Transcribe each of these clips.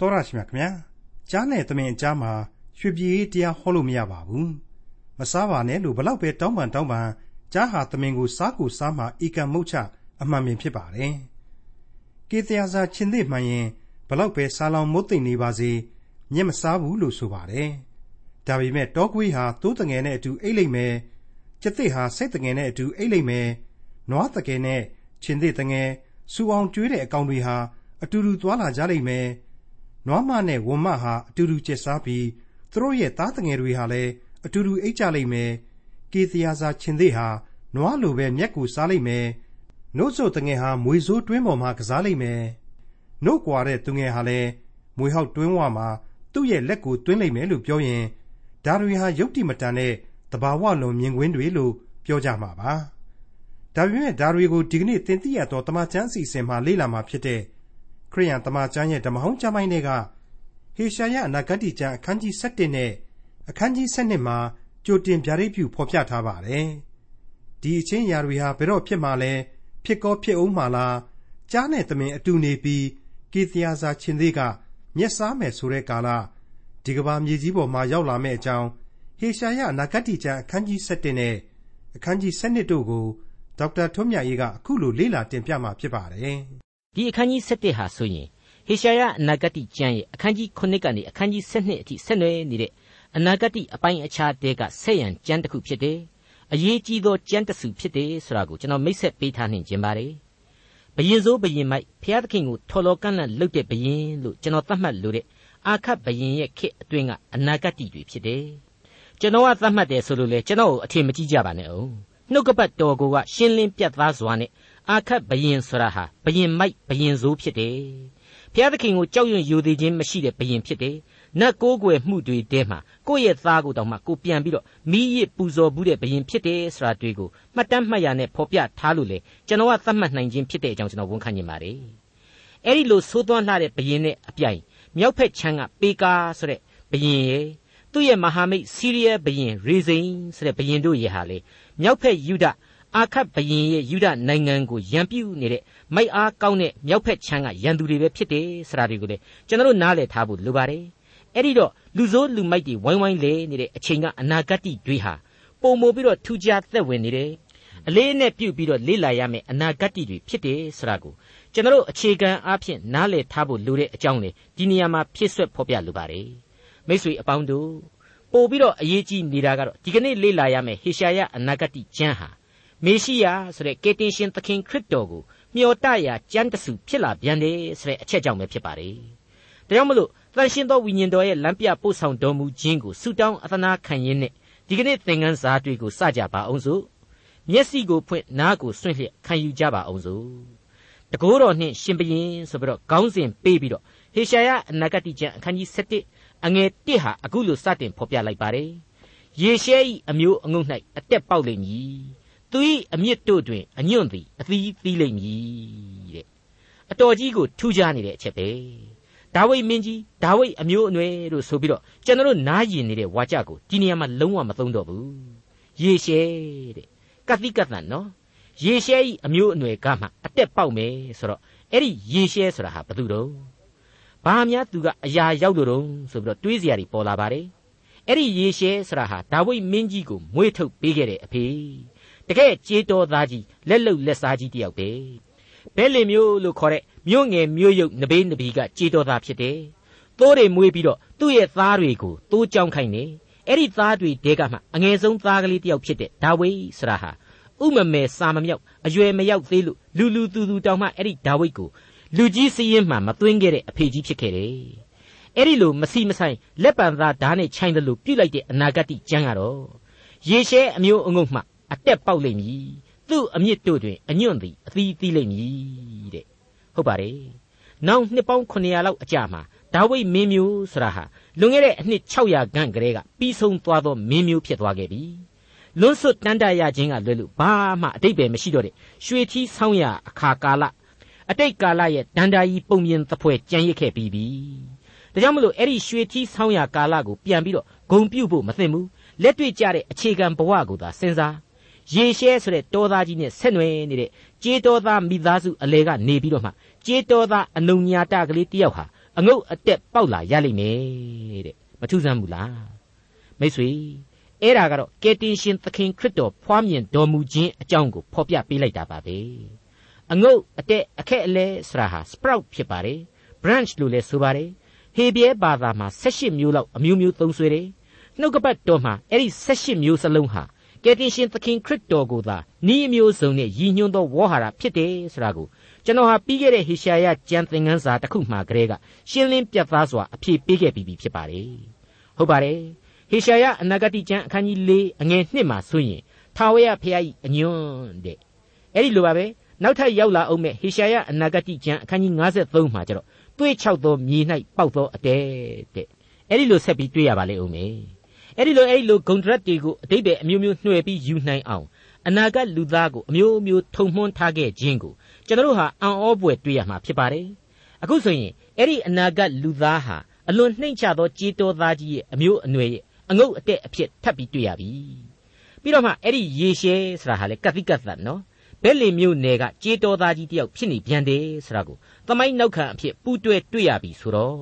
တော်ရရှိမြခင်ဗျာကြားနဲ့သမင်အကြားမှာရွှေပြည်တရားဟောလို့မရပါဘူးမစားပါနဲ့လို့ဘလောက်ပဲတောင်းပန်တောင်းပန်ကြားဟာသမင်ကိုစားကိုစားမှဤကံမုတ်ချအမှန်ပင်ဖြစ်ပါတယ်ကေတရားစာချင်းသိမှန်ရင်ဘလောက်ပဲစားလောင်မုတ်သိမ့်နေပါစေမျက်မစားဘူးလို့ဆိုပါတယ်ဒါပေမဲ့တောကွေးဟာသိုးတငယ်နဲ့အတူအိတ်လိမ့်မယ်ကျက်သိဟာစိတ်တငယ်နဲ့အတူအိတ်လိမ့်မယ်နွားတကယ်နဲ့ချင်းသိတငယ်စူအောင်ကျွေးတဲ့အကောင်တွေဟာအတူတူသွားလာကြလိမ့်မယ်။ နွားမနဲ့ဝံမဟာအတူတူကျက်စားပြီးသူတို့ရဲ့သားတငယ်တွေဟာလည်းအတူတူအိတ်ကြလိမ့်မယ်။ကေသယာစာချင်းသေးဟာနွားလိုပဲမျက်ကိုစားလိမ့်မယ်။နှုတ်ဆိုတငယ်ဟာမွေဆိုးတွင်းပေါ်မှာကစားလိမ့်မယ်။နှုတ်ကွာတဲ့သူငယ်ဟာလည်းမွေဟောက်တွင်းဝမှာသူ့ရဲ့လက်ကိုတွင်းလိမ့်မယ်လို့ပြောရင်ဒါတွေဟာယုတ်တိမတန်တဲ့တဘာဝလွန်မြင်ကွင်းတွေလို့ပြောကြမှာပါ။ဒါပေမဲ့ဒါတွေကိုဒီကနေ့သင်သိရသောတမချန်းအစီအစဉ်မှာလေ့လာမှာဖြစ်တဲ့ ခရိယန်တမန်ကျမ်းရဲ့ဓမ္မဟောင်းကျမ်းပိုင်းတွေကဟေရှာယအနာဂတ်ကျမ်းအခန်းကြီး7နဲ့အခန်းကြီး7မှာကြိုတင်ဗျာဒိတ်ပြုဖော်ပြထားပါတယ်။ဒီအချင်းရာတွေဟာဘယ်တော့ဖြစ်မှလဲဖြစ်ကောဖြစ်အောင်မှလားကြားနဲ့သမင်အတူနေပြီးကေသယာစာချင်းသေးကမျက်စားမယ်ဆိုတဲ့ကာလဒီကဘာမြေကြီးပေါ်မှာရောက်လာမယ့်အကြောင်းဟေရှာယအနာဂတ်ကျမ်းအခန်းကြီး7နဲ့အခန်းကြီး7တို့ကိုဒေါက်တာထွန်းမြတ်ရေးကအခုလိုလေ့လာတင်ပြมาဖြစ်ပါတယ်။ ဒီအခန်းကြီး7ဟာဆိုရင်ဟေရှာယအနာဂတိကျမ်းရဲ့အခန်းကြီး9ကနေအခန်းကြီး7အထိဆက်နွယ်နေတဲ့အနာဂတိအပိုင်းအခြားတဲကဆက်ရန်ကျမ်းတစ်ခုဖြစ်တယ်။အရေးကြီးသောကျမ်းတစ်စုဖြစ်တယ်ဆိုတာကိုကျွန်တော်မိတ်ဆက်ပေးထားနှင်ခြင်းပါတယ်။ဘယင်စိုးဘယင်မိုက်ဖျားသခင်ကိုထော်လော်ကန့်လန့်လှုပ်တဲ့ဘယင်လို့ကျွန်တော်သတ်မှတ်လို့တဲ့အာခတ်ဘယင်ရဲ့ခေတ်အတွင်းကအနာဂတိတွေဖြစ်တယ်။ကျွန်တော်ကသတ်မှတ်တယ်ဆိုလို့လေကျွန်တော်ကိုအထင်မကြီးကြပါနဲ့အောင်။နှုတ်ကပတ်တော်ကရှင်းလင်းပြတ်သားစွာနဲ့ အာခတ်ဘယင်ဆိုတာဟာဘယင်မိုက်ဘယင်ဆိုးဖြစ်တယ်။ဘုရားသခင်ကိုကြောက်ရွံ့ယိုသေးခြင်းမရှိတဲ့ဘယင်ဖြစ်တယ်။နတ်ကိုးကွယ်မှုတွေတဲမှာကိုယ့်ရဲ့သားကိုတောင်မှကိုပြန်ပြီးတော့မိရစ်ပူဇော်ဘူးတဲ့ဘယင်ဖြစ်တယ်ဆိုတာတွေ့ကိုမှတ်တမ်းမှတ်ရနဲ့ဖော်ပြထားလို့လေကျွန်တော်ကသတ်မှတ်နိုင်ခြင်းဖြစ်တဲ့အကြောင်းကျွန်တော်ဝန်ခံနေပါတယ်။အဲ့ဒီလိုသိုးသွန်းလှတဲ့ဘယင်နဲ့အပြိုင်မြောက်ဖက်ချမ်းကပေကာဆိုတဲ့ဘယင်ရဲ့သူ့ရဲ့မဟာမိတ်စီးရီးယားဘယင်ရေဇိန်ဆိုတဲ့ဘယင်တို့ရဲ့ဟာလေမြောက်ဖက်ယူဒ အာခတ်ဘရင်ရဲ့ယူဒနိုင်ငံကိုရန်ပြုနေတဲ့မိုက်အားကောင်းတဲ့မြောက်ဖက်ချမ်းကရန်သူတွေပဲဖြစ်တယ်ဆိုတာတွေကိုလေကျွန်တော်နားလည်ထားဖို့လိုပါတယ်အဲ့ဒီတော့လူဆိုးလူမိုက်တွေဝိုင်းဝိုင်းလဲနေတဲ့အချိန်ကအနာဂတ်တွေဟာပုံမိုပြီးတော့ထူးခြားသက်ဝင်နေတယ်အလေးနဲ့ပြုတ်ပြီးတော့လေ့လာရမယ့်အနာဂတ်တွေဖြစ်တယ်ဆိုတာကိုကျွန်တော်အခြေခံအားဖြင့်နားလည်ထားဖို့လိုတဲ့အကြောင်းလေဒီနေရာမှာဖြစ်ဆွက်ဖော်ပြလိုပါတယ်မိတ်ဆွေအပေါင်းတို့ပို့ပြီးတော့အရေးကြီးနေတာကတော့ဒီကနေ့လေ့လာရမယ့်ဟေရှာယအနာဂတ်ကျမ်းဟာ မေရှိယဆိုတဲ့ကေတင်ရှင်သခင်ခရစ်တော်ကိုမျှော်တရာကြမ်းတဆူဖြစ်လာပြန်တယ်ဆိုတဲ့အချက်ကြောင့်ပဲဖြစ်ပါတယ်။ဒါကြောင့်မလို့သန့်ရှင်းသောဝိညာဉ်တော်ရဲ့လမ်းပြပို့ဆောင်တော်မူခြင်းကိုဆုတောင်းအသနာခံရင်းနဲ့ဒီကနေ့သင်ခန်းစာတွေကိုစကြပါအောင်စို့မျက်စိကိုဖွင့်နားကိုစွန့်လျက်ခံယူကြပါအောင်စို့တကိုးတော်နှင့်ရှင်ဘရင်ဆိုပြီးတော့ခေါင်းစဉ်ပေးပြီးတော့ဟေရှာယအနာဂတိကျမ်းအခန်းကြီး7အငယ်1ဟာအခုလိုစတင်ဖော်ပြလိုက်ပါတယ်ယေရှဲ၏အမျိုးအငုတ်၌အတက်ပေါက်လိမ့်မည် သူ၏အမြင့်တို့တွင်အညွန့်သည်အသီးသီးလိမ့်မည်တဲ့အတော်ကြီးကိုထူးခြားနေတဲ့အချက်ပဲဒါဝိမင်းကြီးဒါဝိအမျိုးအနွယ်လို့ဆိုပြီးတော့ကျွန်တော်နားယင်နေတဲ့ဝါကြကိုဒီနေရာမှာလုံးဝမသုံးတော့ဘူးယေရှဲတဲ့ကတိကတန်နော်ယေရှဲဤအမျိုးအနွယ်ကမှအတက်ပေါက်မယ်ဆိုတော့အဲ့ဒီယေရှဲဆိုတာဟာဘသူတော့ဘာများသူကအရာရောက်လို့တော့ဆိုပြီးတော့တွေးစရာတွေပေါ်လာပါတယ်အဲ့ဒီယေရှဲဆိုတာဟာဒါဝိမင်းကြီးကိုမွေးထုတ်ပေးခဲ့တဲ့အဖေ တကယ်ကြေးတော်သားကြီးလက်လုံလက်စားကြီးတယောက်ပဲဘဲလင်မျိုးလို့ခေါ်တဲ့မြို့ငယ်မြို့ရုပ်နဘေးနဘီကကြေးတော်သားဖြစ်တယ်သိုးတွေမွေးပြီးတော့သူ့ရဲ့သားတွေကိုသိုးကြောင်းခိုင်းနေအဲ့ဒီသားတွေတဲကမှအငယ်ဆုံးသားကလေးတယောက်ဖြစ်တဲ့ဒါဝိဆရာဟာဥမမဲစာမမြောက်အရွယ်မရောက်သေးလို့လူလူသူသူတောင်မှအဲ့ဒီဒါဝိကိုလူကြီးစည်းရင်မှမသွင်းခဲ့တဲ့အဖေကြီးဖြစ်ခဲ့တယ်အဲ့ဒီလိုမစီမဆိုင်လက်ပံသားဓာတ်နဲ့ခြိုင်းတယ်လို့ပြုတ်လိုက်တဲ့အနာဂတ်ကျမ်းကတော့ရေရှဲအမျိုးအငုတ်မှ အတက်ပေါက်လိမ့်မည်သူ့အမြင့်တို့တွင်အညွန့်သည်အသီးသီးလိမ့်မည်တဲ့ဟုတ်ပါတယ်နောက်နှစ်ပေါင်း900လောက်အကြာမှာဒါဝိဒ်မင်းမျိုးဆိုတာဟာလွန်ခဲ့တဲ့အနှစ်600ခန့်ကလေးကပြီးဆုံးသွားသောမင်းမျိုးဖြစ်သွားခဲ့ပြီလွန်းဆွတ်တန်တရခြင်းကလွယ်လို့ဘာမှအတိတ်ပဲမရှိတော့တဲ့ရွှေထီးဆောင်းရအခါကာလအတိတ်ကာလရဲ့ဒန္တာကြီးပုံမြင်သဖွယ်ကြံရစ်ခဲ့ပြီးပြီဒါကြောင့်မလို့အဲ့ဒီရွှေထီးဆောင်းရကာလကိုပြန်ပြီးတော့ဂုံပြုတ်ဖို့မသင့်ဘူးလက်တွေ့ကြတဲ့အခြေခံဘဝကိုသာစဉ်းစား ရေရှဲဆိုတဲ့တောသားကြီးနဲ့ဆက်နွယ်နေတဲ့ကြေးတောသားမိသားစုအလဲကနေပြီးတော့မှကြေးတောသားအနုညာတကလေးတယောက်ဟာအငုတ်အတက်ပေါက်လာရလိမ့်မယ်တဲ့မထူးဆန်းဘူးလားမိတ်ဆွေအဲ့ဒါကတော့ကယ်တင်ရှင်သခင်ခရစ်တော်ဖွားမြင်တော်မူခြင်းအကြောင်းကိုဖော်ပြပေးလိုက်တာပါပဲအငုတ်အတက်အခက်အလဲဆိုတာဟာ sprout ဖြစ်ပါတယ် branch လို့လည်းဆိုပါတယ်ဟေဘဲဘာသာမှာ18မျိုးလောက်အမျိုးမျိုးသုံးဆွဲတယ်နှုတ်ကပတ်တော်မှာအဲ့ဒီ18မျိုးစလုံးဟာ ကယ်တင်ရှင်သခင်ခရစ်တော်ကိုသာဤအမျိုးစုံနဲ့ရည်ညွှန်းသောဝေါ်ဟာရဖြစ်တယ်ဆိုတာကိုကျွန်တော်ဟာပြီးခဲ့တဲ့ဟေရှာယကျမ်းသင်ခန်းစာတစ်ခုမှကလေးကရှင်းလင်းပြသစွာအဖြေပေးခဲ့ပြီးပြီဖြစ်ပါတယ်ဟုတ်ပါတယ်ဟေရှာယအနာဂတိကျမ်းအခန်းကြီး၄အငယ်1မှာဆိုရင်ထာဝရဘုရား၏အညွန်းတဲ့အဲ့ဒီလိုပါပဲနောက်ထပ်ရောက်လာအောင်မဲ့ဟေရှာယအနာဂတိကျမ်းအခန်းကြီး53မှာကျတော့တွေးချောက်သောမြေ၌ပေါက်သောအတဲတဲ့အဲ့ဒီလိုဆက်ပြီးတွေးရပါလေဦးမယ် အဲ့ဒီလိုအဲ့ဒီလိုဂုံဒရက်တွေကိုအတိတ်ပဲအမျိုးမျိုးနှွယ်ပြီးယူနိုင်အောင်အနာဂတ်လူသားကိုအမျိုးမျိုးထုံမှန်းထားခဲ့ခြင်းကိုကျွန်တော်တို့ဟာအံ့ဩပွေတွေ့ရမှာဖြစ်ပါတယ်အခုဆိုရင်အဲ့ဒီအနာဂတ်လူသားဟာအလွန်နှိမ့်ချသောကြေးတော်သားကြီးရဲ့အမျိုးအနွယ်ရဲ့အငုတ်အတက်အဖြစ်ထပ်ပြီးတွေ့ရပြီပြီးတော့မှအဲ့ဒီရေရှဲဆိုတာဟာလေကတိကတ်သတ်နော်ဘဲလီမျိုးနယ်ကကြေးတော်သားကြီးတယောက်ဖြစ်နေပြန်တယ်ဆိုတာကိုသမိုင်းနောက်ခံအဖြစ်ပူးတွဲတွေ့ရပြီဆိုတော့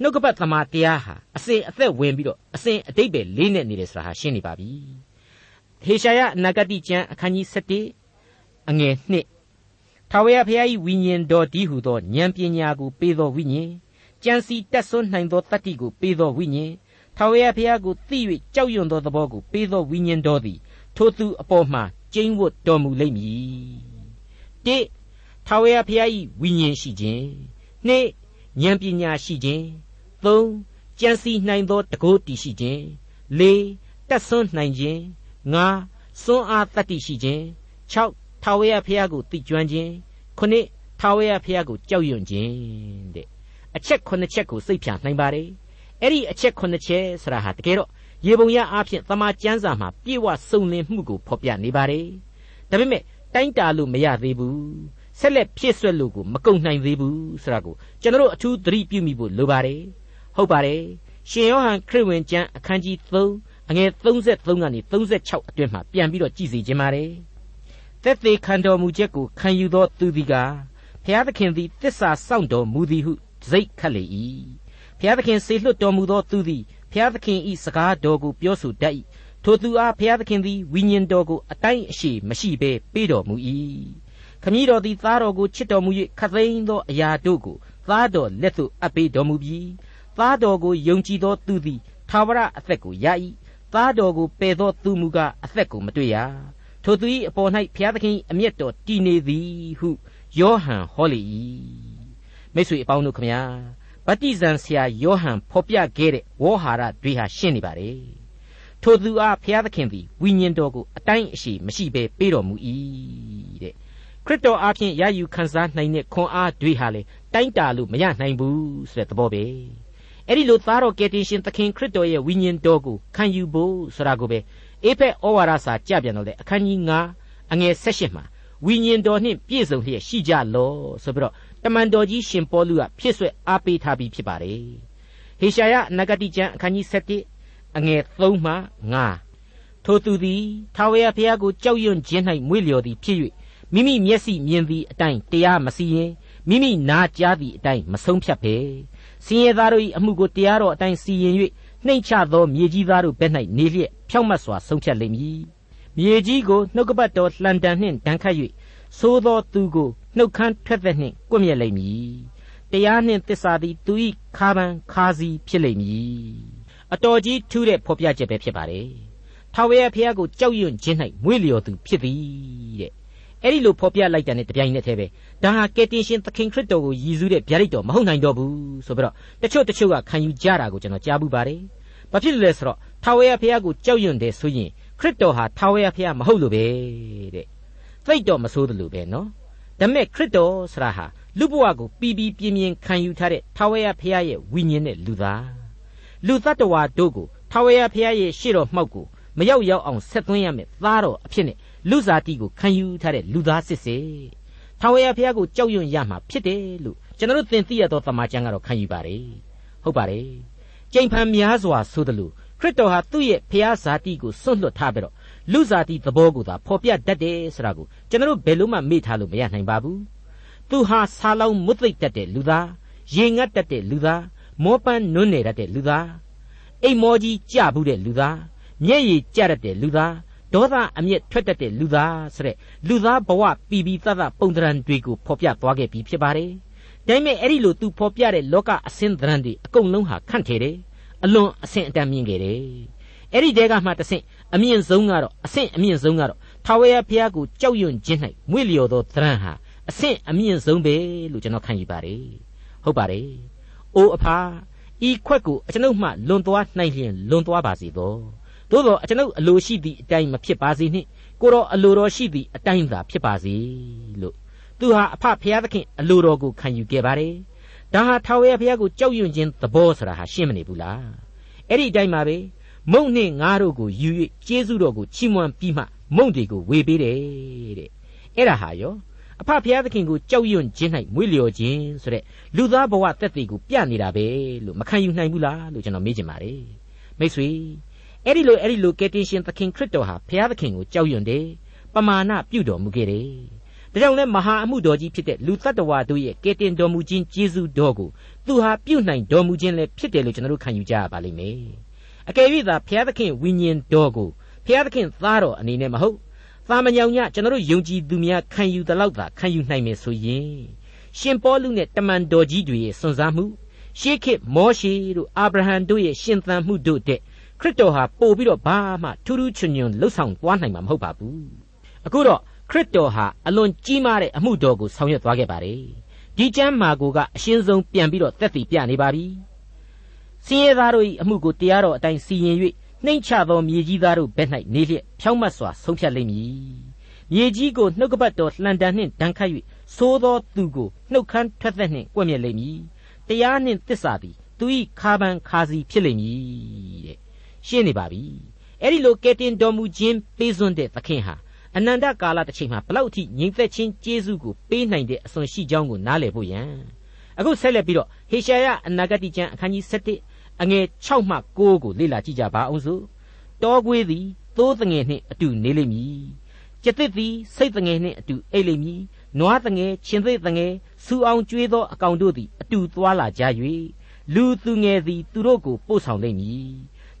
နှုတ်ကပတ်သမာတရားဟာအစဉ်အသက်ဝင်ပြီးတော့အစဉ်အတိတ်ပဲလေးနဲ့နေတယ်ဆိုတာဟာရှင်းနေပါပြီဟေရှာယနဂတိကျမ်းအခန်းကြီး7အငယ်1ထာဝရဘုရား၏ဝိညာဉ်တော်ဒီဟုသောဉာဏ်ပညာကိုပေးသောဝိညာဉ်ကြံစီတက်ဆွနိုင်သောတတ္တိကိုပေးသောဝိညာဉ်ထာဝရဘုရားကိုသိ၍ကြောက်ရွံ့သောသဘောကိုပေးသောဝိညာဉ်တော်သည်ထိုသူအပေါ်မှကျိန်းဝတ်တော်မူလိမ့်မည်။တိထာဝရဘုရား၏ဝိညာဉ်ရှိခြင်း။နှစ် ဉာဏ်ပညာရှိခြင်း။သုံးကြံစီနိုင်သောတကိုးတည်ရှိခြင်း။လေးတက်ဆွနိုင်ခြင်း။ငါစွန်းအားတတ္တိရှိခြင်း။၆ထာဝရဘုရားကိုသိကျွမ်းခြင်း။ခုနှစ်ထာဝရဘုရားကိုကြောက်ရွံ့ခြင်းတဲ့အချက်ခုနှစ်ချက်ကိုစိတ်ဖြာနိုင်ပါတယ်။အဲ့ဒီအချက်ခုနှစ်ချက်ဆိုတာဟာတကယ်တော့ရေပုံရအားဖြင့်သမာကျမ်းစာမှာပြေဝစုံလင်မှုကိုဖော်ပြနေပါတယ်ဒါပေမဲ့တိုင်းတာလို့မရသေးဘူး ဆက်လက်ဖြစ်ဆွက်လို့ကိုမကုံနိုင်သေးဘူးဆိုတာကိုကျွန်တော်အထူးသတိပြုမိဖို့လိုပါတယ်ဟုတ်ပါတယ်ရှင်ယောဟန်ခရစ်ဝင်ကျမ်းအခန်းကြီး3အငယ်33ကနေ36အတွင်းမှာပြန်ပြီးတော့ကြည်စီခြင်းပါတယ်သက်သေခံတော်မူချက်ကိုခံယူသောသူသည်ကဘုရားသခင်သည်တစ္ဆာစောင့်တော်မူသည်ဟုစိတ်ခတ်လေ၏ဖျားသခင်စေလွှတ်တော်မူသောသူသည်ဖျားသခင်ဤစကားတော်ကိုပြောဆိုတတ်၏ထိုသူအားဖျားသခင်သည်ဝိညာဉ်တော်ကိုအတိုင်းအရှိမရှိဘဲပေးတော်မူ၏ ခမည်းတော်သည်သားတော်ကိုချစ်တော်မူ၍ခသိန်းသောအရာတို့ကိုသားတော်လက်သို့အပ်ပေးတော်မူပြီးသားတော်ကိုယုံကြည်သောသူသည်သာဝရအသက်ကိုရ၏သားတော်ကိုပယ်သောသူမူကားအသက်ကိုမတွေ့ရထိုသူ၏အပေါ်၌ဘုရားသခင်အမျက်တော်တည်နေသည်ဟုယောဟန်ဟောလေ၏မိတ်ဆွေအပေါင်းတို့ခမညာဗတ္တိဇံဆရာယောဟန်ဖော်ပြခဲ့တဲ့ဝေါ်ဟာရတွေဟာရှင်းနေပါတယ်ထိုသူအားဘုရားသခင်သည်ဝိညာဉ်တော်ကိုအတိုင်းအရှိမရှိဘဲပေးတော်မူ၏တဲ့ ခရစ်တော်အားဖြင့်ရယူခံစားနိုင်တဲ့ခွန်အားတွေဟာလေတိုင်းတာလို့မရနိုင်ဘူးဆိုတဲ့သဘောပဲအဲ့ဒီလိုသားတော်ကယ်တင်ရှင်သခင်ခရစ်တော်ရဲ့ဝိညာဉ်တော်ကိုခံယူဖို့ဆိုတာကိုပဲအေဖက်ဩဝါဒစာကြပြန်တော့လေအခန်းကြီး9အငယ်16မှာဝိညာဉ်တော်နှင့်ပြည့်စုံလျက်ရှိကြလောဆိုပြီးတော့တမန်တော်ကြီးရှင်ပေါလုကဖြစ်ဆွဲအားပေးထားပြီးဖြစ်ပါတယ်ဟေရှာယနဂတိကျမ်းအခန်းကြီး7အငယ်3မှ5ထိုသူသည်ထာဝရဘုရားကိုကြောက်ရွံ့ခြင်း၌မွေ့လျော်သည်ဖြစ်၍ မိမိမျက်စိမြင်သည့်အတိုင်းတရားမစီရင်မိမိနားကြားသည့်အတိုင်းမဆုံးဖြတ်ပဲစင်ရသားတို့၏အမှုကိုတရားတော်အတိုင်းစီရင်၍နှိမ့်ချသောမြေကြီးသားတို့ဘက်၌နေလျက်ဖြောင့်မတ်စွာဆုံးဖြတ်လိမ့်မည်မြေကြီးကိုနှုတ်ကပတ်တော်လှန်တန်နှင့်ဒဏ်ခတ်၍သိုးသောသူကိုနှုတ်ခမ်းထွက်သက်နှင့်ကွမျက်လိမ့်မည်တရားနှင့်သစ္စာသည်သူ၏ခါပန်ခါစီဖြစ်လိမ့်မည်အတော်ကြီးထူးတဲ့ဖော်ပြချက်ပဲဖြစ်ပါတယ်ထာဝရဘုရားကိုကြောက်ရွံ့ခြင်း၌မွေ့လျော်သူဖြစ်သည်တဲ့ အဲ့ဒီလိုဖော်ပြလိုက်တဲ့တပြိုင်နက်တည်းပဲဒါဟာကယ်တင်ရှင်သခင်ခရစ်တော်ကိုယည်စုတဲ့ဗျာဒိတ်တော်မဟုတ်နိုင်တော့ဘူးဆိုပြီးတော့တချို့တချို့ကခံယူကြတာကိုကျွန်တော်ကြားဘူးပါတယ်ဘာဖြစ်လို့လဲဆိုတော့ထာဝရဘုရားကိုကြောက်ရွံ့တယ်ဆိုရင်ခရစ်တော်ဟာထာဝရဘုရားမဟုတ်လို့ပဲတဲ့သိတော့မဆိုးတယ်လို့ပဲနော်ဒါမဲ့ခရစ်တော်ဆရာဟာလူဘဝကိုပီပီပြင်းပြင်းခံယူထားတဲ့ထာဝရဘုရားရဲ့ဝိညာဉ်နဲ့လူသားလူသတ္တဝါတို့ကိုထာဝရဘုရားရဲ့ရှေ့တော်မှောက်ကိုမရောက်ရောက်အောင်ဆက်သွင်းရမယ်သားတော်အဖြစ်နဲ့ လူစားတီကိုခံယူထားတဲ့လူသားစစ်စစ်ထာဝရဘုရားကိုကြောက်ရွံ့ရမှာဖြစ်တယ်လို့ကျွန်တော်တို့သင်သိရသောသမာကျမ်းကတော့ခံယူပါတယ်ဟုတ်ပါတယ်ကြိမ်ဖန်များစွာဆိုသလိုခရစ်တော်ဟာသူ့ရဲ့ဘုရားဇာတိကိုစွန့်လွတ်ထားပြီးတော့လူစားတိသဘောကိုသာဖော်ပြတတ်တယ်ဆိုတာကိုကျွန်တော်တို့ဘယ်လို့မှမေ့ထားလို့မရနိုင်ပါဘူးသူဟာဆာလောင်မွတ်သိပ်တတ်တဲ့လူသားရေငတ်တတ်တဲ့လူသားမောပန်းနွန်းနေတတ်တဲ့လူသားအိမ်မောကြီးကြဘူးတဲ့လူသားမျက်ရည်ကျတတ်တဲ့လူသား ဒေါသအမျက်ထွက်တတ်တဲ့လူသားဆိုတဲ့လူသားဘဝပီပီသတ်သတ်ပုံသဏ္ဍာန်တွေကိုဖော်ပြသွားခဲ့ပြီးဖြစ်ပါတယ်။ဒါပေမဲ့အဲ့ဒီလိုသူဖော်ပြတဲ့လောကအစင်းသဏ္ဍာန်တွေအကုန်လုံးဟာခန့်ထဲတယ်။အလွန်အဆင့်အတန်းမြင့်ခဲ့တယ်။အဲ့ဒီတဲကမှတဆင့်အမြင့်ဆုံးကတော့အဆင့်အမြင့်ဆုံးကတော့ထာဝရဘုရားကိုကြောက်ရွံ့ခြင်း၌မွေ့လျော်သောသဏ္ဍာန်ဟာအဆင့်အမြင့်ဆုံးပဲလို့ကျွန်တော်ခံယူပါတယ်။ဟုတ်ပါတယ်။အိုးအဖာဤခွက်ကိုအကျွန်ုပ်မှလွန်သွားနိုင်လျင်လွန်သွားပါစေသော သို့သောအကျွန်ုပ်အလိုရှိသည့်အတိုင်းမဖြစ်ပါစေနှင့်ကိုတော်အလိုတော်ရှိသည့်အတိုင်းသာဖြစ်ပါစေလို့သူဟာအဖဖျားသခင်အလိုတော်ကိုခံယူခဲ့ပါတယ်ဒါဟာထာဝရဘုရားကိုကြောက်ရွံ့ခြင်းသဘောဆိုတာဟာရှင်းမနေဘူးလားအဲ့ဒီအတိုင်းပါပဲမုံနှင့်ငါတို့ကိုယူ၍ကျေးဇူးတော်ကိုချီးမွမ်းပြီးမှမုံတွေကိုဝေပေးတယ်တဲ့အဲ့ဒါဟာယောအဖဖျားသခင်ကိုကြောက်ရွံ့ခြင်း၌မွေ့လျော်ခြင်းဆိုတဲ့လူသားဘဝတက်တွေကိုပြနေတာပဲလို့မခံယူနိုင်ဘူးလားလို့ကျွန်တော်မေးချင်ပါတယ်မိတ်ဆွေ အဲ့ဒီလိုအဲ့ဒီလိုကယ်တင်ရှင်သခင်ခရစ်တော်ဟာဘုရားသခင်ကိုကြောက်ရွံ့တယ်ပမာဏပြုတော်မူခဲ့တယ်ဒါကြောင့်လဲမဟာအမှုတော်ကြီးဖြစ်တဲ့လူတ attva တို့ရဲ့ကယ်တင်တော်မူခြင်းကျေးဇူးတော်ကိုသူဟာပြုနိုင်တော်မူခြင်းလည်းဖြစ်တယ်လို့ကျွန်တော်တို့ခံယူကြရပါလိမ့်မယ်အကယ်၍သာဘုရားသခင်ဝိညာဉ်တော်ကိုဘုရားသခင်သားတော်အနေနဲ့မဟုတ်သာမညောင်ညကျွန်တော်တို့ယုံကြည်သူများခံယူသလောက်သာခံယူနိုင်မယ်ဆိုရင်ရှင်ပေါလုနဲ့တမန်တော်ကြီးတွေရဲ့စွန့်စားမှုရှေးခေတ်မောရှေတို့အာဗြဟံတို့ရဲ့ရှင်သန်မှုတို့တဲ့ ခရစ်တော်ဟာပို့ပြီးတော့ဘာမှထူးထူးချွန်ချွန်လှုပ်ဆောင်သွားနိုင်မှာမဟုတ်ပါဘူးအခုတော့ခရစ်တော်ဟာအလွန်ကြီးမားတဲ့အမှုတော်ကိုဆောင်ရွက်သွားခဲ့ပါတယ်ဒီကျမ်းမာကိုကအရှင်းဆုံးပြန်ပြီးတော့တက်တည်ပြနေပါပြီစင်ရသားတို့၏အမှုကိုတရားတော်အတိုင်းစီရင်၍နှိမ့်ချသောမြေကြီးသားတို့ဘက်၌နေလျက်ဖြောင့်မတ်စွာဆုံးဖြတ်လိမ့်မည်မြေကြီးကိုနှုတ်ကပတ်တော်လှန်တန်နှင့်ဒဏ်ခတ်၍သိုးသောသူကိုနှုတ်ခမ်းထွက်သက်နှင့်ကွက်မြက်လိမ့်မည်တရားနှင့်တစ္ဆာသည်သူ၏ခါပန်ခါစီဖြစ်လိမ့်မည်တဲ့ ရှင်းနေပါပြီအဲ့ဒီလိုကယ်တင်တော်မူခြင်းပေးစွန်းတဲ့သခင်ဟာအနန္တကာလတစ်ချိန်မှာဘလောက်အထိငြိမ်သက်ခြင်းကျေးဇူးကိုပေးနိုင်တဲ့အစွန်ရှိကြောင်းကိုနားလည်ဖို့ရန်အခုဆက်လက်ပြီးတော့ဟေရှာယအနာဂတိကျမ်းအခန်းကြီး7အငယ်6မှ9ကိုလေ့လာကြည့်ကြပါအောင်စို့တောကွေးသည်သိုးတငယ်နှင့်အတူနေလိမ့်မည်ကျက်သစ်သည်စိတ်တငယ်နှင့်အတူအိတ်လိမ့်မည်နွားတငယ်ရှင်သိတငယ်စူအောင်ကျွေးသောအကောင်တို့သည်အတူသွားလာကြ၍လူသူငယ်သည်သူတို့ကိုပို့ဆောင်လိမ့်မည်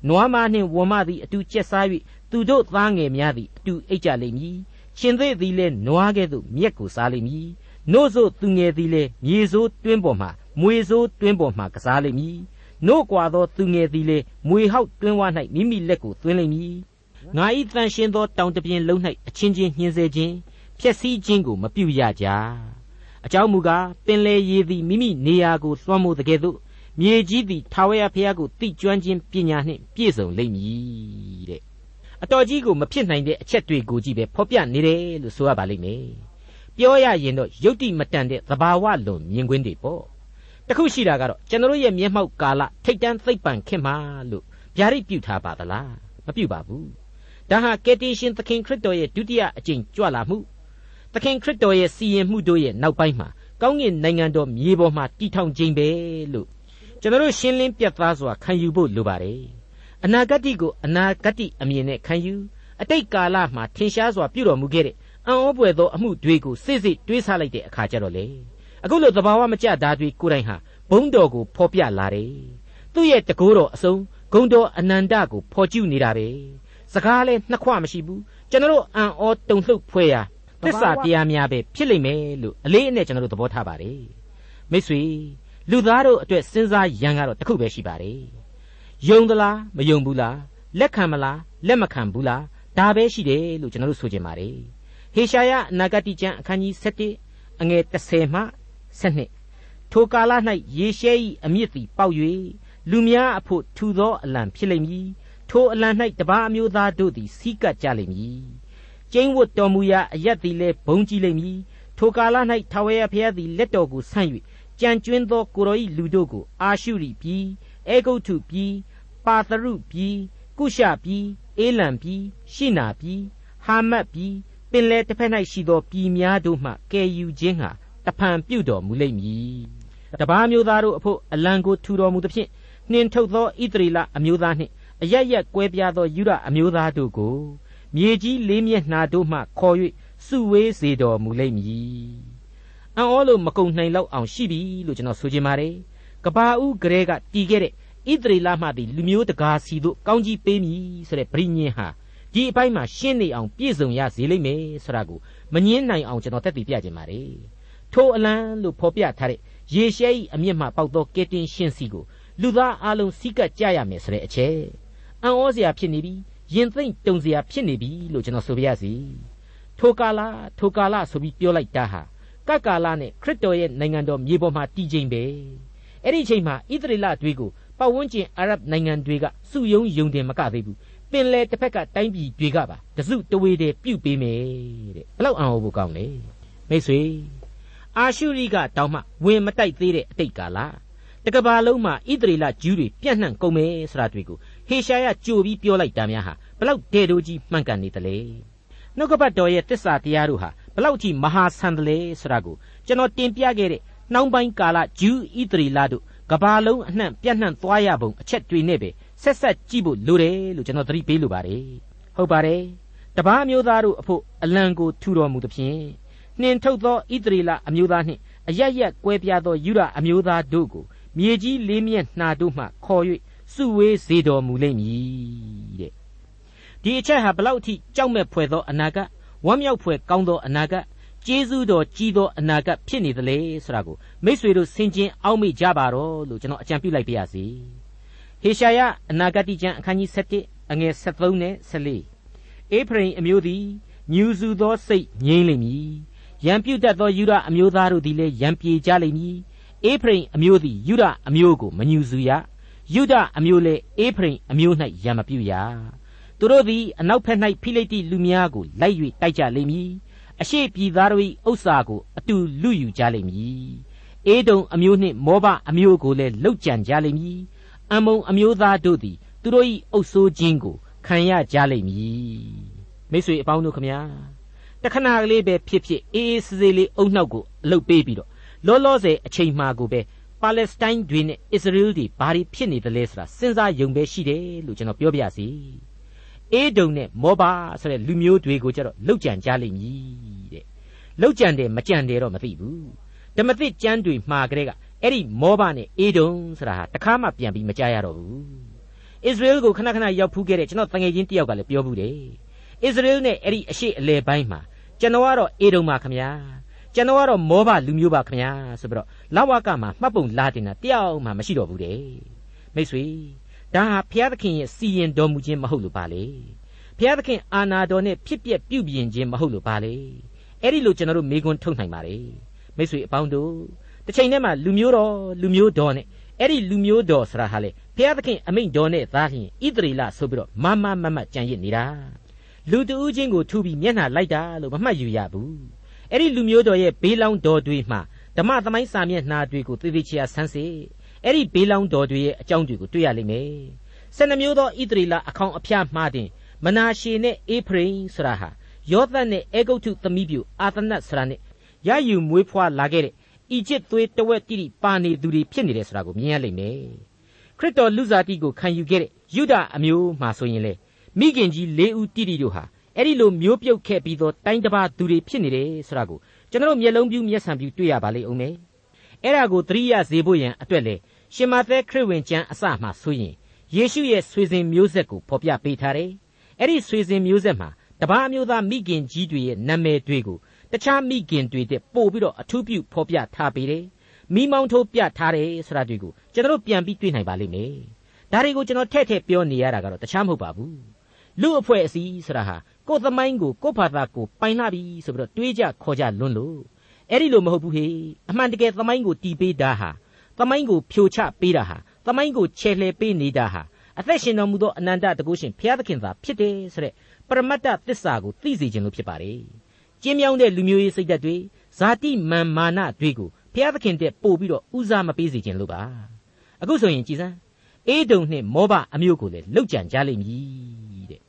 နွားမနှင့်ဝံမသည်အတူကျက်စား၍သူတို့သားငယ်များသည်အတူအိတ်ကြလိမ့်မည်ရှင်သေးသည်လည်းနွားကဲ့သို့မြက်ကိုစားလိမ့်မည်နို့ဆိုသူငယ်သည်လည်းမြေစိုးတွင်းပေါ်မှမွေစိုးတွင်းပေါ်မှကစားလိမ့်မည်နို့ကွာသောသူငယ်သည်လည်းမွေဟောက်တွင်းဝ၌မိမိလက်ကိုသွင်းလိမ့်မည်ငါဤတန်ရှင်းသောတောင်တပြင်လုံး၌အချင်းချင်းညှင်းဆဲခြင်းဖျက်ဆီးခြင်းကိုမပြုရကြအကြောင်းမူကားပင်လေရည်သည်မိမိနေရာကိုလွှမ်းမိုးတဲ့ကဲ့သို့ မြေကြီးသည်ထာဝရဘုရားကိုသိကျွမ်းခြင်းပညာနှင့်ပြည့်စုံလိမ့်မည်တဲ့အတော်ကြီးကိုမဖြစ်နိုင်တဲ့အချက်တွေကိုကြည့်ပဲဖော်ပြနေတယ်လို့ဆိုရပါလိမ့်မယ်ပြောရရင်တော့ယုတ်တိမတန်တဲ့သဘာဝလွန်မြင်ကွင်းတွေပေါ့တခုရှိတာကတော့ကျွန်တော်ရဲ့မျက်မှောက်ကာလထိတ်တန်းသိပ်ပံခင်မှာလို့ဗျာဒိတ်ပြုထားပါသလားမပြုပါဘူးဒါဟာကယ်တင်ရှင်သခင်ခရစ်တော်ရဲ့ဒုတိယအကြိမ်ကြွလာမှုသခင်ခရစ်တော်ရဲ့စီရင်မှုတို့ရဲ့နောက်ပိုင်းမှာကောင်းကင်နိုင်ငံတော်မြေပေါ်မှာတည်ထောင်ခြင်းပဲလို့ ကျွန်တော်ရှင်းလင်းပြတ်သားစွာခံယူဖို့လိုပါတယ်အနာဂတ်ကိုအနာဂတ်အမြင်နဲ့ခံယူအတိတ်ကာလမှာထင်ရှားစွာပြုတော်မူခဲ့တဲ့အံ့ဩပွေသောအမှုတွေကိုစိစိတွေးဆလိုက်တဲ့အခါကျတော့လေအခုလိုသဘာဝမကျတာတွေကိုယ်တိုင်ဟာဘုံတော်ကိုဖော်ပြလာတယ်သူ့ရဲ့တကိုးတော်အစုံဂုံတော်အနန္တကိုဖော်ကျူးနေတာပဲစကားလဲနှစ်ခွမရှိဘူးကျွန်တော်အံ့ဩတုန်လှုပ်ဖွယ်ရာသစ္စာတရားများပဲဖြစ်လိမ့်မယ်လို့အလေးအနက်ကျွန်တော်တို့သဘောထားပါတယ်မိတ်ဆွေ လူသားတို့အတွက်စဉ်းစားရန်ကတော့တစ်ခုပဲရှိပါတယ်ယုံသလားမယုံဘူးလားလက်ခံမလားလက်မခံဘူးလားဒါပဲရှိတယ်လို့ကျွန်တော်တို့ဆိုချင်ပါတယ်ဟေရှာယအနာဂတိကျမ်းအခန်းကြီး7အငယ်30မှ7ထိုကာလ၌ယေရှဲ၏အမြင့်သည်ပေါက်၍လူများအဖို့ထူသောအလံဖြစ်လိမ့်မည်ထိုအလံ၌တပါးအမျိုးသားတို့သည်စီးကပ်ကြလိမ့်မည်ကျင်းဝတ်တော်မူရာအရက်သည်လည်းဘုံကြီးလိမ့်မည်ထိုကာလ၌ထာဝရဘုရားသည်လက်တော်ကိုဆန့်၍ ကြံကျွင်းသောကိုရောဤလူတို့ကို အာရှုရိပြည်အေဂုတ်ထုပြည်ပါသရုပြည်ကုရှပြည်အေလံပြည်ရှိနာပြည်ဟာမတ်ပြည်ပင်လေတစ်ဖက်၌ရှိသောပြည်များတို့မှကယ်ယူခြင်းဟာတဖန်ပြုတော်မူလိမ့်မည်တပါးမျိုးသားတို့အဖို့အလံကိုထူတော်မူသဖြင့်နှင်ထုတ်သောဣသရေလအမျိုးသားနှင့်အရရက်ကွဲပြားသောယူရအမျိုးသားတို့ကိုမြေကြီးလေးမျက်နှာတို့မှခေါ်၍စုဝေးစေတော်မူလိမ့်မည် အံ့ဩလို့မကုံနိုင်လောက်အောင်ရှိပြီလို့ကျွန်တော်ဆိုချင်ပါတယ်ကဘာဦးဂရဲကတီးခဲ့တဲ့ဣသရေလမှသည်လူမျိုးတကာစီတို့ကောင်းကြီးပေးမည်ဆိုတဲ့ဗြိညင်ဟာဒီအပိုင်းမှာရှင်းနေအောင်ပြည့်စုံရစေလိမ့်မယ်ဆိုတာကိုမငင်းနိုင်အောင်ကျွန်တော်တက်တည်ပြခြင်းပါတယ်ထိုအလံလို့ဖော်ပြထားတဲ့ယေရှဲ၏အမျက်မှပေါက်သောကဲတင်ရှင်စီကိုလူသားအလုံးစီးကပ်ကြရမယ်ဆိုတဲ့အချက်အံ့ဩစရာဖြစ်နေပြီရင်သိမ့်တုံစရာဖြစ်နေပြီလို့ကျွန်တော်ဆိုပြရစီထိုကာလထိုကာလဆိုပြီးပြောလိုက်တာဟာ ကကာလနဲ့ခရစ်တော်ရဲ့နိုင်ငံတော်မြေပေါ်မှာတည်ခြင်းပဲအဲ့ဒီအချိန်မှာဣသရေလတွေကိုပတ်ဝန်းကျင်အာရဗ်နိုင်ငံတွေကစုယုံယုံတင်မကသေးဘူးပင်လေတစ်ဖက်ကတိုင်းပြည်တွေကပါတစုတဝေတည်းပြုတ်ပေးမယ်တဲ့ဘလောက်အံ့ဩဖို့ကောင်းလဲမိတ်ဆွေအာရှုရိကတောင်မှဝင်မတိုက်သေးတဲ့အတိတ်ကာလတကဘာလုံးမှာဣသရေလဂျူးတွေပြန့်နှံ့ကုန်မယ်ဆိုတာတွေ့ကိုဟေရှာယကြိုပြီးပြောလိုက်တာများဟာဘလောက်တဲတိုးကြီးမှန်ကန်နေသလဲနှုတ်ကပတ်တော်ရဲ့တစ္ဆာတရားတို့ဟာ ဘလောက်ကြီးမဟာဆန်တယ်လဲဆိုတာကိုကျွန်တော်တင်ပြခဲ့တဲ့နှောင်းပိုင်းကာလဂျူးဣသရေလတို့ကဘာလုံးအနှံ့ပြန့်နှံ့သွားရပုံအချက်တွေနဲ့ပဲဆက်ဆက်ကြည့်ဖို့လိုတယ်လို့ကျွန်တော်သတိပေးလိုပါတယ်ဟုတ်ပါတယ်တပားမျိုးသားတို့အဖို့အလံကိုထူတော်မူသဖြင့်နှင်ထုတ်သောဣသရေလအမျိုးသားနှင့်အရရက်ကွဲပြားသောယူရအမျိုးသားတို့ကိုမြေကြီးလေးမျက်နှာတို့မှခေါ်၍စုဝေးစေတော်မူလိမ့်မည်တဲ့ဒီအချက်ဟာဘလောက်အထိကြောက်မဲ့ဖွယ်သောအနာဂတ် ဝမ်းမြောက်ဖွယ်ကောင်းသောအနာဂတ်ကျေးဇူးတော်ကြီးသောအနာဂတ်ဖြစ်နေသလေဆိုတာကိုမိษွေတို့ဆင်ခြင်အောက်မေ့ကြပါတော့လို့ကျွန်တော်အကြံပြုလိုက်ပါရစေဟေရှာယအနာဂတ်ကျမ်းအခန်းကြီး7အငယ်73နဲ့14အေဖရိမ်အမျိုးသည်ညူစုသောစိတ်ငြိမ့်လိမ့်မည်ရံပြုတ်တတ်သောယူရအမျိုးသားတို့သည်လည်းရံပြေကြလိမ့်မည်အေဖရိမ်အမျိုးသည်ယူဒအမျိုးကိုမညူစုရယူဒအမျိုးလည်းအေဖရိမ်အမျိုး၌ရံမပြုရ သူတို့သည်အနောက်ဘက်၌ဖိလိတိလူများကိုလိုက်၍တိုက်ကြလိမ့်မည်အရှိပြည်သားတို့၏ဥစ္စာကိုအတူလူယူကြလိမ့်မည်အေဒုံအမျိုးနှင့်မောဘအမျိုးကိုလည်းလှုပ်ကြံကြလိမ့်မည်အမုံအမျိုးသားတို့သည်သူတို့၏အုပ်ဆိုးခြင်းကိုခံရကြလိမ့်မည်မိတ်ဆွေအပေါင်းတို့ခမညာတခဏကလေးပဲဖြစ်ဖြစ်အေးအေးဆေးဆေးလေးအုံနှောက်ကိုအလုတ်ပေးပြီးတော့လောလောဆယ်အချိန်မှကိုပဲပါလက်စတိုင်းတွေနဲ့အစ္စရေးတွေဘာတွေဖြစ်နေသလဲဆိုတာစဉ်းစားယုံပဲရှိတယ်လို့ကျွန်တော်ပြောပြရစီ အေဒုံနဲ့မောဘာဆိုတဲ့လူမျိုးတွေကိုကြတော့လောက်ကြံကြလိမ့်မည်တဲ့လောက်ကြံတယ်မကြံတယ်တော့မသိဘူးဓမ္မသစ်ကျမ်းတွေမှာကလေးကအဲ့ဒီမောဘနဲ့အေဒုံဆိုတာဟာတခါမှပြန်ပြီးမကြားရတော့ဘူးဣသရေလကိုခဏခဏရောက်ဖူးခဲ့တဲ့ကျွန်တော်တငယ်ချင်းတယောက်ကလည်းပြောဘူးတယ်ဣသရေလနဲ့အဲ့ဒီအရှိအလဲပိုင်းမှာကျွန်တော်ကတော့အေဒုံပါခမညာကျွန်တော်ကတော့မောဘလူမျိုးပါခင်ဗျာဆိုပြီးတော့လဝကမှာမှတ်ပုံလာတင်တာတယောက်မှမရှိတော့ဘူးတဲ့မိတ်ဆွေ ဒါဟာဘုရားသခင်ရဲ့စီရင်တော်မူခြင်းမဟုတ်လို့ပါလေဘုရားသခင်အာနာတော်နဲ့ဖြစ်ပျက်ပြုပြင်ခြင်းမဟုတ်လို့ပါလေအဲ့ဒီလိုကျွန်တော်တို့မေခွန်းထုတ်နိုင်ပါလေမိတ်ဆွေအပေါင်းတို့တစ်ချိန်တည်းမှာလူမျိုးတော်လူမျိုးတော်နဲ့အဲ့ဒီလူမျိုးတော်ဆိုတာဟာလေဘုရားသခင်အမိန့်တော်နဲ့သားလျင်ဣသရေလဆိုပြီးတော့မမမမကြံရစ်နေတာလူတူးချင်းကိုထူပြီးမျက်နှာလိုက်တာလို့မမှတ်ယူရဘူးအဲ့ဒီလူမျိုးတော်ရဲ့ဘေးလောင်းတော်တွေမှာဓမ္မသမိုင်းစာမျက်နှာတွေကိုသေသေးချာဆန်းစစ် အဲ့ဒီဘေးလောင်းတော်တွေရဲ့အကြောင်းတွေကိုတွေ့ရလိမ့်မယ်။ဆယ်နှမျိုးသောဣသရေလအခေါင်အဖျားမှားတင်မနာရှေနဲ့အေဖရိမ်ဆိုတာဟာယောသတ်နဲ့အေဂုတ်ထုသမီးပြူအာသနတ်ဆိုတာနဲ့ရယူမွေးဖွားလာခဲ့တဲ့ဤချစ်သွေးတဝက်တိတိပါနေသူတွေဖြစ်နေတယ်ဆိုတာကိုမြင်ရလိမ့်မယ်။ခရစ်တော်လူစားတိကိုခံယူခဲ့တဲ့ယုဒအမျိုးမှာဆိုရင်လေမိခင်ကြီး၄ဦးတိတိတို့ဟာအဲ့ဒီလိုမျိုးပြုတ်ခဲ့ပြီးသောတိုင်းတစ်ပါးသူတွေဖြစ်နေတယ်ဆိုတာကိုကျွန်တော်မျက်လုံးပြူးမျက်စံပြူးတွေ့ရပါလိမ့်အောင်မယ်အဲ့ဒါကိုသတိရစေဖို့ရန်အတွက်လေ ရှင်မသက်ခရစ်ဝင်ကျမ်းအစမှဆိုရင်ယေရှုရဲ့ဆွေစဉ်မျိုးဆက်ကိုဖော်ပြပေးထားတယ်အဲ့ဒီဆွေစဉ်မျိုးဆက်မှာတပါးမျိုးသားမိခင်ကြီးတွေရဲ့နာမည်တွေကိုတခြားမိခင်တွေတဲ့ပို့ပြီးတော့အထူးပြုဖော်ပြထားပေးတယ်မိမောင်းထိုးပြထားတယ်ဆိုတာတွေကိုကျွန်တော်ပြန်ပြီးတွေ့နိုင်ပါလိမ့်မယ်ဒါတွေကိုကျွန်တော်ထည့်ထည့်ပြောနေရတာကတော့တခြားမဟုတ်ပါဘူးလူအဖွဲ့အစည်းဆိုတာဟာကိုယ်သမိုင်းကိုကိုယ့်ဘာသာကိုပိုင်လာပြီဆိုပြီးတော့တွေးကြခေါ်ကြလွန်းလို့အဲ့ဒီလိုမဟုတ်ဘူးဟေအမှန်တကယ်သမိုင်းကိုတီးပေးတာဟာ သမိုင်းကိုဖြိုချပေးတာဟာသမိုင်းကိုချဲလှယ်ပေးနေတာဟာအသက်ရှင်တော်မူသောအနန္တတကုရှင်ဘုရားသခင်သာဖြစ်တယ်ဆိုတဲ့ပရမတ္တသစ္စာကိုသိစေခြင်းလို့ဖြစ်ပါတယ်ကျင်းမြောင်းတဲ့လူမျိုးရေးစိတ်ဓာတ်တွေဇာတိမာန်မာနတွေကိုဘုရားသခင်တဲ့ပို့ပြီးတော့ဦးစားမပေးစေခြင်းလို့ပါအခုဆိုရင်ကြည်စမ်းအေးဒုံနှင့်မောဘအမျိုးကိုလည်းလှုပ်ကြံကြလိမ့်မည်တဲ့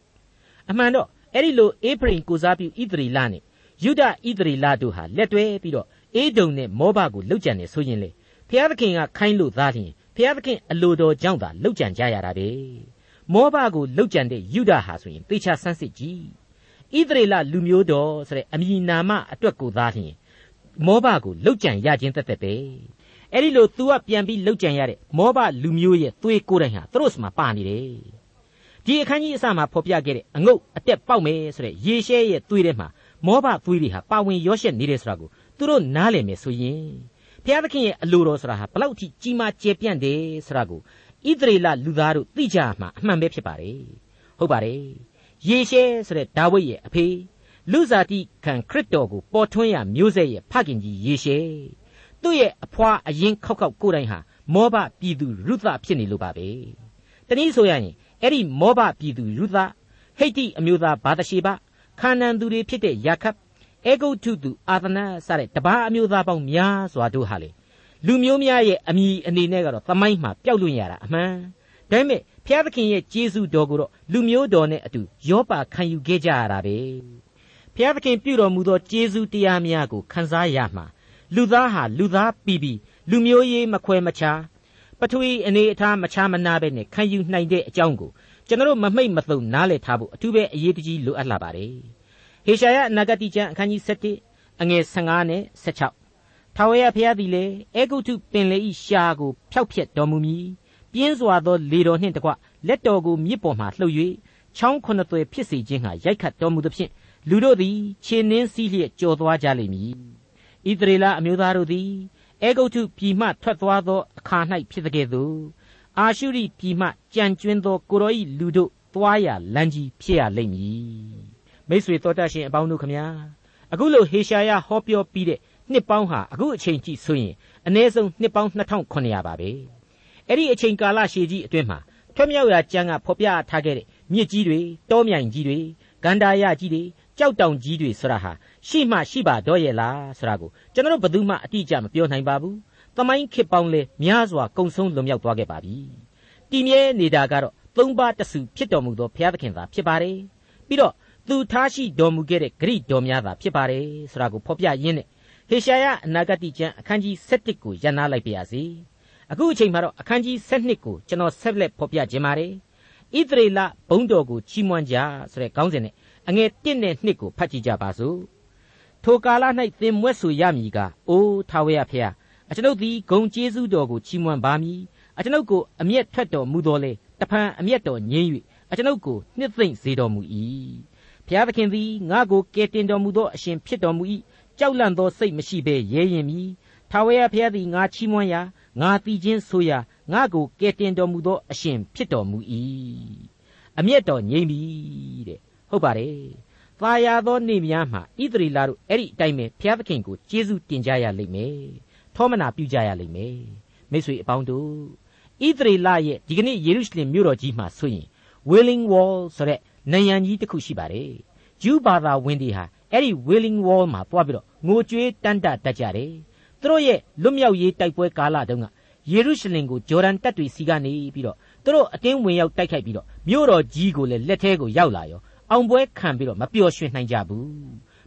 အမှန်တော့အဲ့ဒီလိုအေဖရိမ်ကိုစားပြုဣသရေလနဲ့ယုဒဣသရေလတို့ဟာလက်တွဲပြီးတော့အေဒုံနဲ့မောဘကိုလှုပ်ကြံနေဆိုရင်လေ ဖျားသခင်ကခိုင်းလို့သားလျင်ဖျားသခင်အလိုတော်ကြောင့်သာလှုပ်ကြံကြရတာပဲမောဘကိုလှုပ်ကြံတဲ့ယုဒဟာဆိုရင်သေချာဆန်းစစ်ကြည့်ဣသရေလလူမျိုးတော်ဆိုတဲ့အမည်နာမအတွက်ကိုသားလျင်မောဘကိုလှုပ်ကြံရခြင်းတက်တက်ပဲအဲ့ဒီလို तू ကပြန်ပြီးလှုပ်ကြံရတဲ့မောဘလူမျိုးရဲ့သွေးကိုယ်တိုင်ဟာသူတို့စမှာပါနေတယ်ဒီအခန်းကြီးအစမှာဖော်ပြခဲ့တဲ့အငုတ်အတက်ပေါက်မယ်ဆိုတဲ့ရေရှဲရဲ့သွေးထဲမှာမောဘသွေးတွေဟာပါဝင်ရောရှက်နေတယ်ဆိုတာကိုသူတို့နားလည်မယ်ဆိုရင် ဘုရားသခင်ရဲ့အလိုတော်ဆိုတာဟာဘလောက်ထိကြီးမားကျယ်ပြန့်တယ်ဆိုတာကိုဣသရေလလူသားတို့သိကြမှာအမှန်ပဲဖြစ်ပါတယ်ဟုတ်ပါတယ်ယေရှဲဆိုတဲ့ဒါဝိဒ်ရဲ့အဖေလူစားတိခံခရစ်တော်ကိုပေါ်ထွန်းရမျိုးဆက်ရဲ့ဖခင်ကြီးယေရှဲသူ့ရဲ့အဖွာအရင်ခောက်ခောက်ကိုယ်တိုင်ဟာမောဘပြည်သူရုသဖြစ်နေလို့ပါပဲတနည်းဆိုရရင်အဲ့ဒီမောဘပြည်သူရုသဟိတ်တိအမျိုးသားဘာတရှိဘခါနန်သူတွေဖြစ်တဲ့ယာခပ် အေဂုတ်ထုသူအာသနာစတဲ့တပါးအမျိုးသားပေါင်းများစွာတို့ဟာလေလူမျိုးများရဲ့အမိအနေနဲ့ကတော့သမိုင်းမှာပျောက်လွင့်ရတာအမှန်ဒါပေမဲ့ဖျားသခင်ရဲ့ကျေးဇူးတော်ကိုတော့လူမျိုးတော်နဲ့အတူရောပါခံယူခဲ့ကြရတာပဲဖျားသခင်ပြုတော်မူသောကျေးဇူးတရားများကိုခံစားရမှာလူသားဟာလူသားပြီးပြီးလူမျိုးရေးမခွဲမခြားပထဝီအနေအထားမခြားမနာပဲနဲ့ခံယူနိုင်တဲ့အကြောင်းကိုကျွန်တော်မမိတ်မသုံနားလည်ထားဖို့အထူးပဲအရေးတကြီးလိုအပ်လာပါတယ် ဟေရှာယနဂတိကျမ်းအခန်းကြီး7အငယ်15နဲ့16ထာဝရဘုရားသည်လည်းအေဂုတ်ထုပင်လေဤရှာကိုဖျောက်ဖျက်တော်မူမည်ပြင်းစွာသောလေတော်နှင့်တကွလက်တော်ကိုမြစ်ပေါ်မှလှုပ်၍ချောင်းခုနှစ်သွယ်ဖြစ်စေခြင်းဟာရိုက်ခတ်တော်မူသဖြင့်လူတို့သည်ခြေနှင်းစည်းလျက်ကြော်သွားကြလိမ့်မည်ဣသရေလအမျိုးသားတို့သည်အေဂုတ်ထုပြည်မှထွက်သွားသောအခါ၌ဖြစ်တဲ့သို့အာရှုရိပြည်မှကြံကျွင်းသောကိုရောဤလူတို့သွားရလမ်းကြီးဖြစ်ရလိမ့်မည် မိတ်ဆွေတော်တတ်ရှင်အပေါင်းတို့ခမညာအခုလိုဟေရှာယဟောပြောပြီးတဲ့နှစ်ပေါင်းဟာအခုအချိန်ကြီးဆိုရင်အနည်းဆုံးနှစ်ပေါင်း2900ပါပဲအဲ့ဒီအချိန်ကာလရှည်ကြီးအတွင်းမှာထွတ်မြောက်ရာကျမ်းကဖော်ပြထားခဲ့တဲ့မြစ်ကြီးတွေတောမြိုင်ကြီးတွေဂန္ဓာရကြီးတွေကြောက်တောင်ကြီးတွေဆိုတာဟာရှိမှရှိပါတော့ရဲ့လားဆိုတာကိုကျွန်တော်ဘယ်သူမှအတိအကျမပြောနိုင်ပါဘူး။သမိုင်းခေတ်ပေါင်းလဲများစွာကုံဆုံးလွန်မြောက်သွားခဲ့ပါပြီ။တည်မြဲနေတာကတော့သုံးပါးတစုဖြစ်တော်မူသောဘုရားသခင်သာဖြစ်ပါတယ်။ပြီးတော့ သူထားရှိတော်မူခဲ့တဲ့ဂရိတော်များသာဖြစ်ပါတယ်ဆိုတာကိုဖော်ပြရင်းနဲ့ဟေရှာယအနာဂတိကျမ်းအခန်းကြီး7ကိုရန်နာလိုက်ပါရစေ။အခုအချိန်မှာတော့အခန်းကြီး7ကိုကျွန်တော်ဆက်လက်ဖော်ပြခြင်းပါတယ်။ဣသရေလဘုံတော်ကိုချီးမွမ်းကြဆိုတဲ့ခေါင်းစဉ်နဲ့အငယ်1နဲ့2ကိုဖတ်ကြည့်ကြပါစို့ထိုကာလ၌သင်မွဲ့ဆိုရမည်ကအိုးထာဝရဖျားအကျွန်ုပ်သည်ဂုံကျေးဇူးတော်ကိုချီးမွမ်းပါမည်အကျွန်ုပ်ကိုအမျက်ထွက်တော်မူတော်လေတဖန်အမျက်တော်ငြင်း၍အကျွန်ုပ်ကိုနှစ်သိမ့်စေတော်မူ၏ ဖျားသခင်သည်ငါ့ကိုကယ်တင်တော်မူသောအရှင်ဖြစ်တော်မူ၏ကြောက်လန့်သောစိတ်မရှိဘဲရဲရင်မည်ထာဝရဘုရားသည်ငါချီးမွမ်းရာငါတည်ခြင်းဆိုရာငါကိုကယ်တင်တော်မူသောအရှင်ဖြစ်တော်မူ၏အမျက်တော်ငြိမ့်ပြီတဲ့ဟုတ်ပါတယ်။သာယာသောနေ့များမှာဣသရေလတို့အဲ့ဒီအတိုင်းပဲဘုရားသခင်ကိုကျေးဇူးတင်ကြရလိမ့်မယ်။ထောမနာပြုကြရလိမ့်မယ်။မိတ်ဆွေအပေါင်းတို့ဣသရေလရဲ့ဒီကနေ့ယေရုရှလင်မြို့တော်ကြီးမှာဆိုရင် Wailing Wall ဆိုတဲ့ နံရံကြီးတစ်ခုရှိပါတယ်။ဂျူးဘာသာဝင်တွေဟာအဲ့ဒီ Wailing Wall မှာတွားပြီးတော့ငိုကြွေးတန်းတတတ်ကြတယ်။သူတို့ရဲ့လွတ်မြောက်ရေးတိုက်ပွဲကာလတုန်းကယေရုရှလင်ကိုဂျော်ဒန်တပ်တွေစီကနေပြီးတော့သူတို့အတင်းဝင်ရောက်တိုက်ခိုက်ပြီးတော့မြို့တော်ကြီးကိုလည်းလက်ထဲကိုရောက်လာရောအောင်ပွဲခံပြီးတော့မပျော်ရွှင်နိုင်ကြဘူး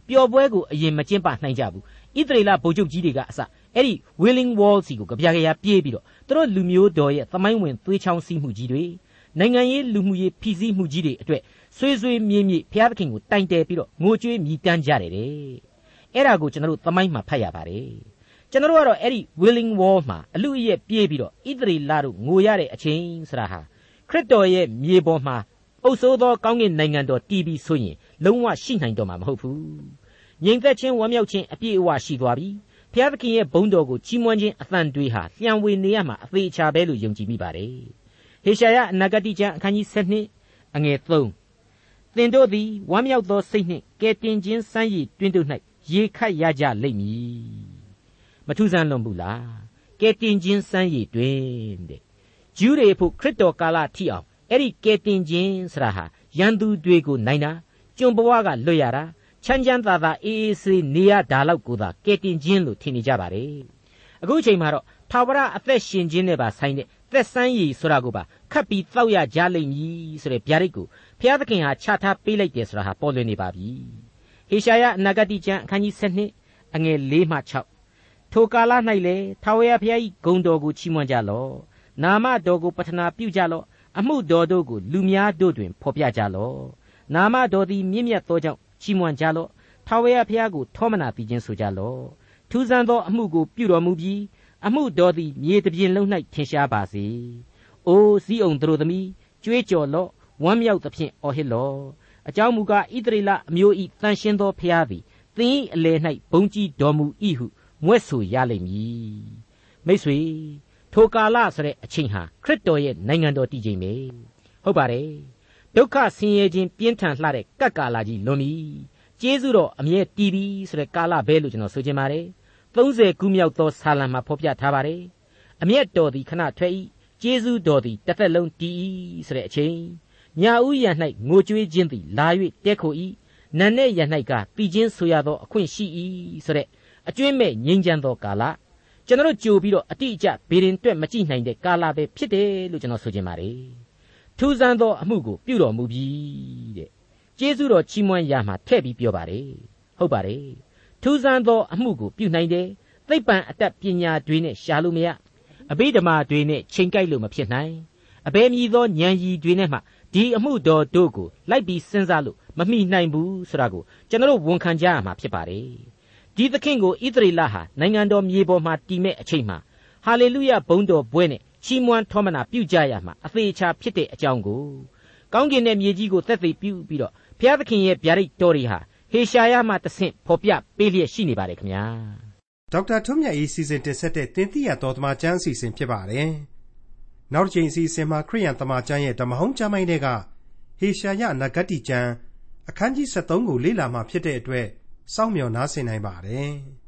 ပျော်ပွဲကိုအရင်မကျင်းပနိုင်ကြဘူးဣသရေလဗိုလ်ချုပ်ကြီးတွေကအစအဲ့ဒီ Willing Wall စီကိုကြပြကြရပြေးပြီးတော့သူတို့လူမျိုးတော်ရဲ့သမိုင်းဝင်သွေးချောင်းစီးမှုကြီးတွေနိုင်ငံရေးလူမှုရေးဖိစီးမှုကြီးတွေအတွက် ဆွေးဆွေးမြေ့မြေ့ဘုရားသခင်ကိုတိုင်တယ်ပြီးတော့ငိုကြွေးမြည်တမ်းကြတယ်တဲ့အဲ့ဒါကိုကျွန်တော်တို့သမိုင်းမှာဖတ်ရပါတယ်ကျွန်တော်တို့ကတော့အဲ့ဒီ Willing Wall မှာအလူအယက်ပြေးပြီးတော့ဣသရေလတို့ငိုရတဲ့အချိန်ဆိုတာဟာခရစ်တော်ရဲ့မြေပေါ်မှာအုပ်ဆိုးသောကောင်းကင်နိုင်ငံတော်တည်ပြီးဆိုရင်လုံးဝရှိနိုင်တော့မှာမဟုတ်ဘူးငြိမ်သက်ခြင်းဝမ်းမြောက်ခြင်းအပြည့်အဝရှိသွားပြီဘုရားသခင်ရဲ့ဘုန်းတော်ကိုချီးမွမ်းခြင်းအသံတွေဟာလျှံဝေနေရမှာအသေးချာပဲလို့ယုံကြည်မိပါတယ်ဟေရှာယအနာဂတိကျမ်းအခန်းကြီး7အငယ်3သ င်တို့သည်ဝမ်းမြောက်သောစိတ်နှင့်ကဲတင်ခြင်းစမ်းရည်တွင်တို့၌ရေခတ်ရကြလိမ့်မည်မထူးဆန်းလွန်ဘူးလားကဲတင်ခြင်းစမ်းရည်တွင်တဲ့ဂျူးတွေဖို့ခရစ်တော်ကာလထိအောင်အဲ့ဒီကဲတင်ခြင်းဆိုတာဟာရန်သူတွေကိုနိုင်တာကျွန်ဘဝကလွတ်ရတာချမ်းချမ်းသာသာအေးအေးဆေးနေရတာလောက်ကိုသာကဲတင်ခြင်းလို့ထင်နေကြပါတယ်အခုအချိန်မှာတော့ထာဝရအသက်ရှင်ခြင်းနဲ့ပါဆိုင်တဲ့သက်ဆန်းရည်ဆိုတာကိုပါခတ်ပြီးတောက်ရကြလိမ့်မည်ဆိုတဲ့ဗျာဒိတ်ကို ဘုရားသခင်ဟာချထားပေးလိုက်တယ်ဆိုတာဟာပေါ်လွင်နေပါပြီဟေရှာယအနာဂတိကျမ်းအခန်းကြီး7အငယ်4မှ6ထိုကာလ၌လေထာဝရဘုရား၏ဂုဏ်တော်ကိုချီးမွမ်းကြလော့နာမတော်ကိုပထနာပြုကြလော့အမှုတော်တို့ကိုလူများတို့တွင်ဖော်ပြကြလော့နာမတော်သည်မြင့်မြတ်သောကြောင့်ချီးမွမ်းကြလော့ထာဝရဘုရားကိုထောမနာပြီးခြင်းဆိုကြလော့ထူးဆန်းသောအမှုကိုပြုတော်မူပြီးအမှုတော်သည်မြေတပြင်လုံး၌ထင်ရှားပါစေ။အိုးစည်းအောင်တို့သမီးကြွေးကြော်လော့ ဝမ်းမြောက်သဖြင့်အော်ဟစ်လော့အကြောင်းမူကားဣသရေလအမျိုးဤတန်ရှင်းသောဖျားသည်သင်၏အလယ်၌ဘုံကြီးတော်မူ၏ဟုမွဲ့ဆိုရလိမ့်မည်မိတ်ဆွေထိုကာလဆိုတဲ့အချိန်ဟာခရစ်တော်ရဲ့နိုင်ငံတော်တည်ခြင်းပဲဟုတ်ပါတယ်ဒုက္ခဆင်းရဲခြင်းပြင်းထန်လှတဲ့ကပ်ကာလကြီးလွန်ပြီကျေးဇူးတော်အမြဲတည်ပြီဆိုတဲ့ကာလပဲလို့ကျွန်တော်ဆိုချင်ပါတယ်30ခုမြောက်သောဆာလံမှာဖော်ပြထားပါတယ်အမျက်တော်သည်ခဏထွက်၏ကျေးဇူးတော်သည်တစ်သက်လုံးတည်၏ဆိုတဲ့အချိန် ညာဥယံ၌ငိုကြွေးခြင်းသည်လာ၍တဲခို၏နန်နဲ့ယံ၌ကတည်ခြင်းဆိုရသောအခွင့်ရှိ၏ဆိုတဲ့အကျွင့်မဲ့ငြိမ်းချမ်းသောကာလကျွန်တော်ကြိုပြီးတော့အတိအကျဘေရင်တွက်မကြည့်နိုင်တဲ့ကာလပဲဖြစ်တယ်လို့ကျွန်တော်ဆိုချင်ပါတယ်ထူးဆန်းသောအမှုကိုပြုတော်မူပြီတဲ့ကျေးဇူးတော်ချီးမွမ်းရမှာထည့်ပြီးပြောပါတယ်ဟုတ်ပါတယ်ထူးဆန်းသောအမှုကိုပြုနိုင်တယ်သိပ္ပံအတတ်ပညာတွေနဲ့ရှာလို့မရအဘိဓမ္မာတွေနဲ့ချိန်ကိုက်လို့မဖြစ်နိုင်အဘယ်မည်သောဉာဏ်ရည်တွေနဲ့မှ ဒီအမှုတော်တို့ကိုလိုက်ပြီးစဉ်းစားလို့မမိနိုင်ဘူးဆိုတာကိုကျွန်တော်ဝန်ခံကြရမှာဖြစ်ပါတယ်ဒီသခင်ကိုဣသရေလဟာနိုင်ငံတော်မြေပေါ်မှာတည်မဲ့အချိန်မှာဟာလေလုယဘုန်းတော်ပွဲနဲ့ချီးမွမ်းထောမနာပြုကြရမှာအသေးချာဖြစ်တဲ့အကြောင်းကိုကောင်းကင်နဲ့မြေကြီးကိုသက်သေပြုပြီးတော့ဘုရားသခင်ရဲ့ဗျာဒိတ်တော်တွေဟာဟေရှာယမှတဆင့်ဖော်ပြပေးလျက်ရှိနေပါတယ်ခင်ဗျာဒေါက်တာထွန်းမြတ်၏စီစဉ်တင်ဆက်တဲ့တင်ပြရတော်တမချန်းအစီအစဉ်ဖြစ်ပါတယ် နောက်တစ်ချိန်အစီအစဉ်မှာခရိယန်တမချန်းရဲ့ဓမ္မဟောင်းကျမ်းပိုင်းတွေကဟေရှာယနဂတိကျမ်းအခန်းကြီး73ကိုလေ့လာမှဖြစ်တဲ့အတွက်စောင့်မျှော်နားဆင်နိုင်ပါတယ်။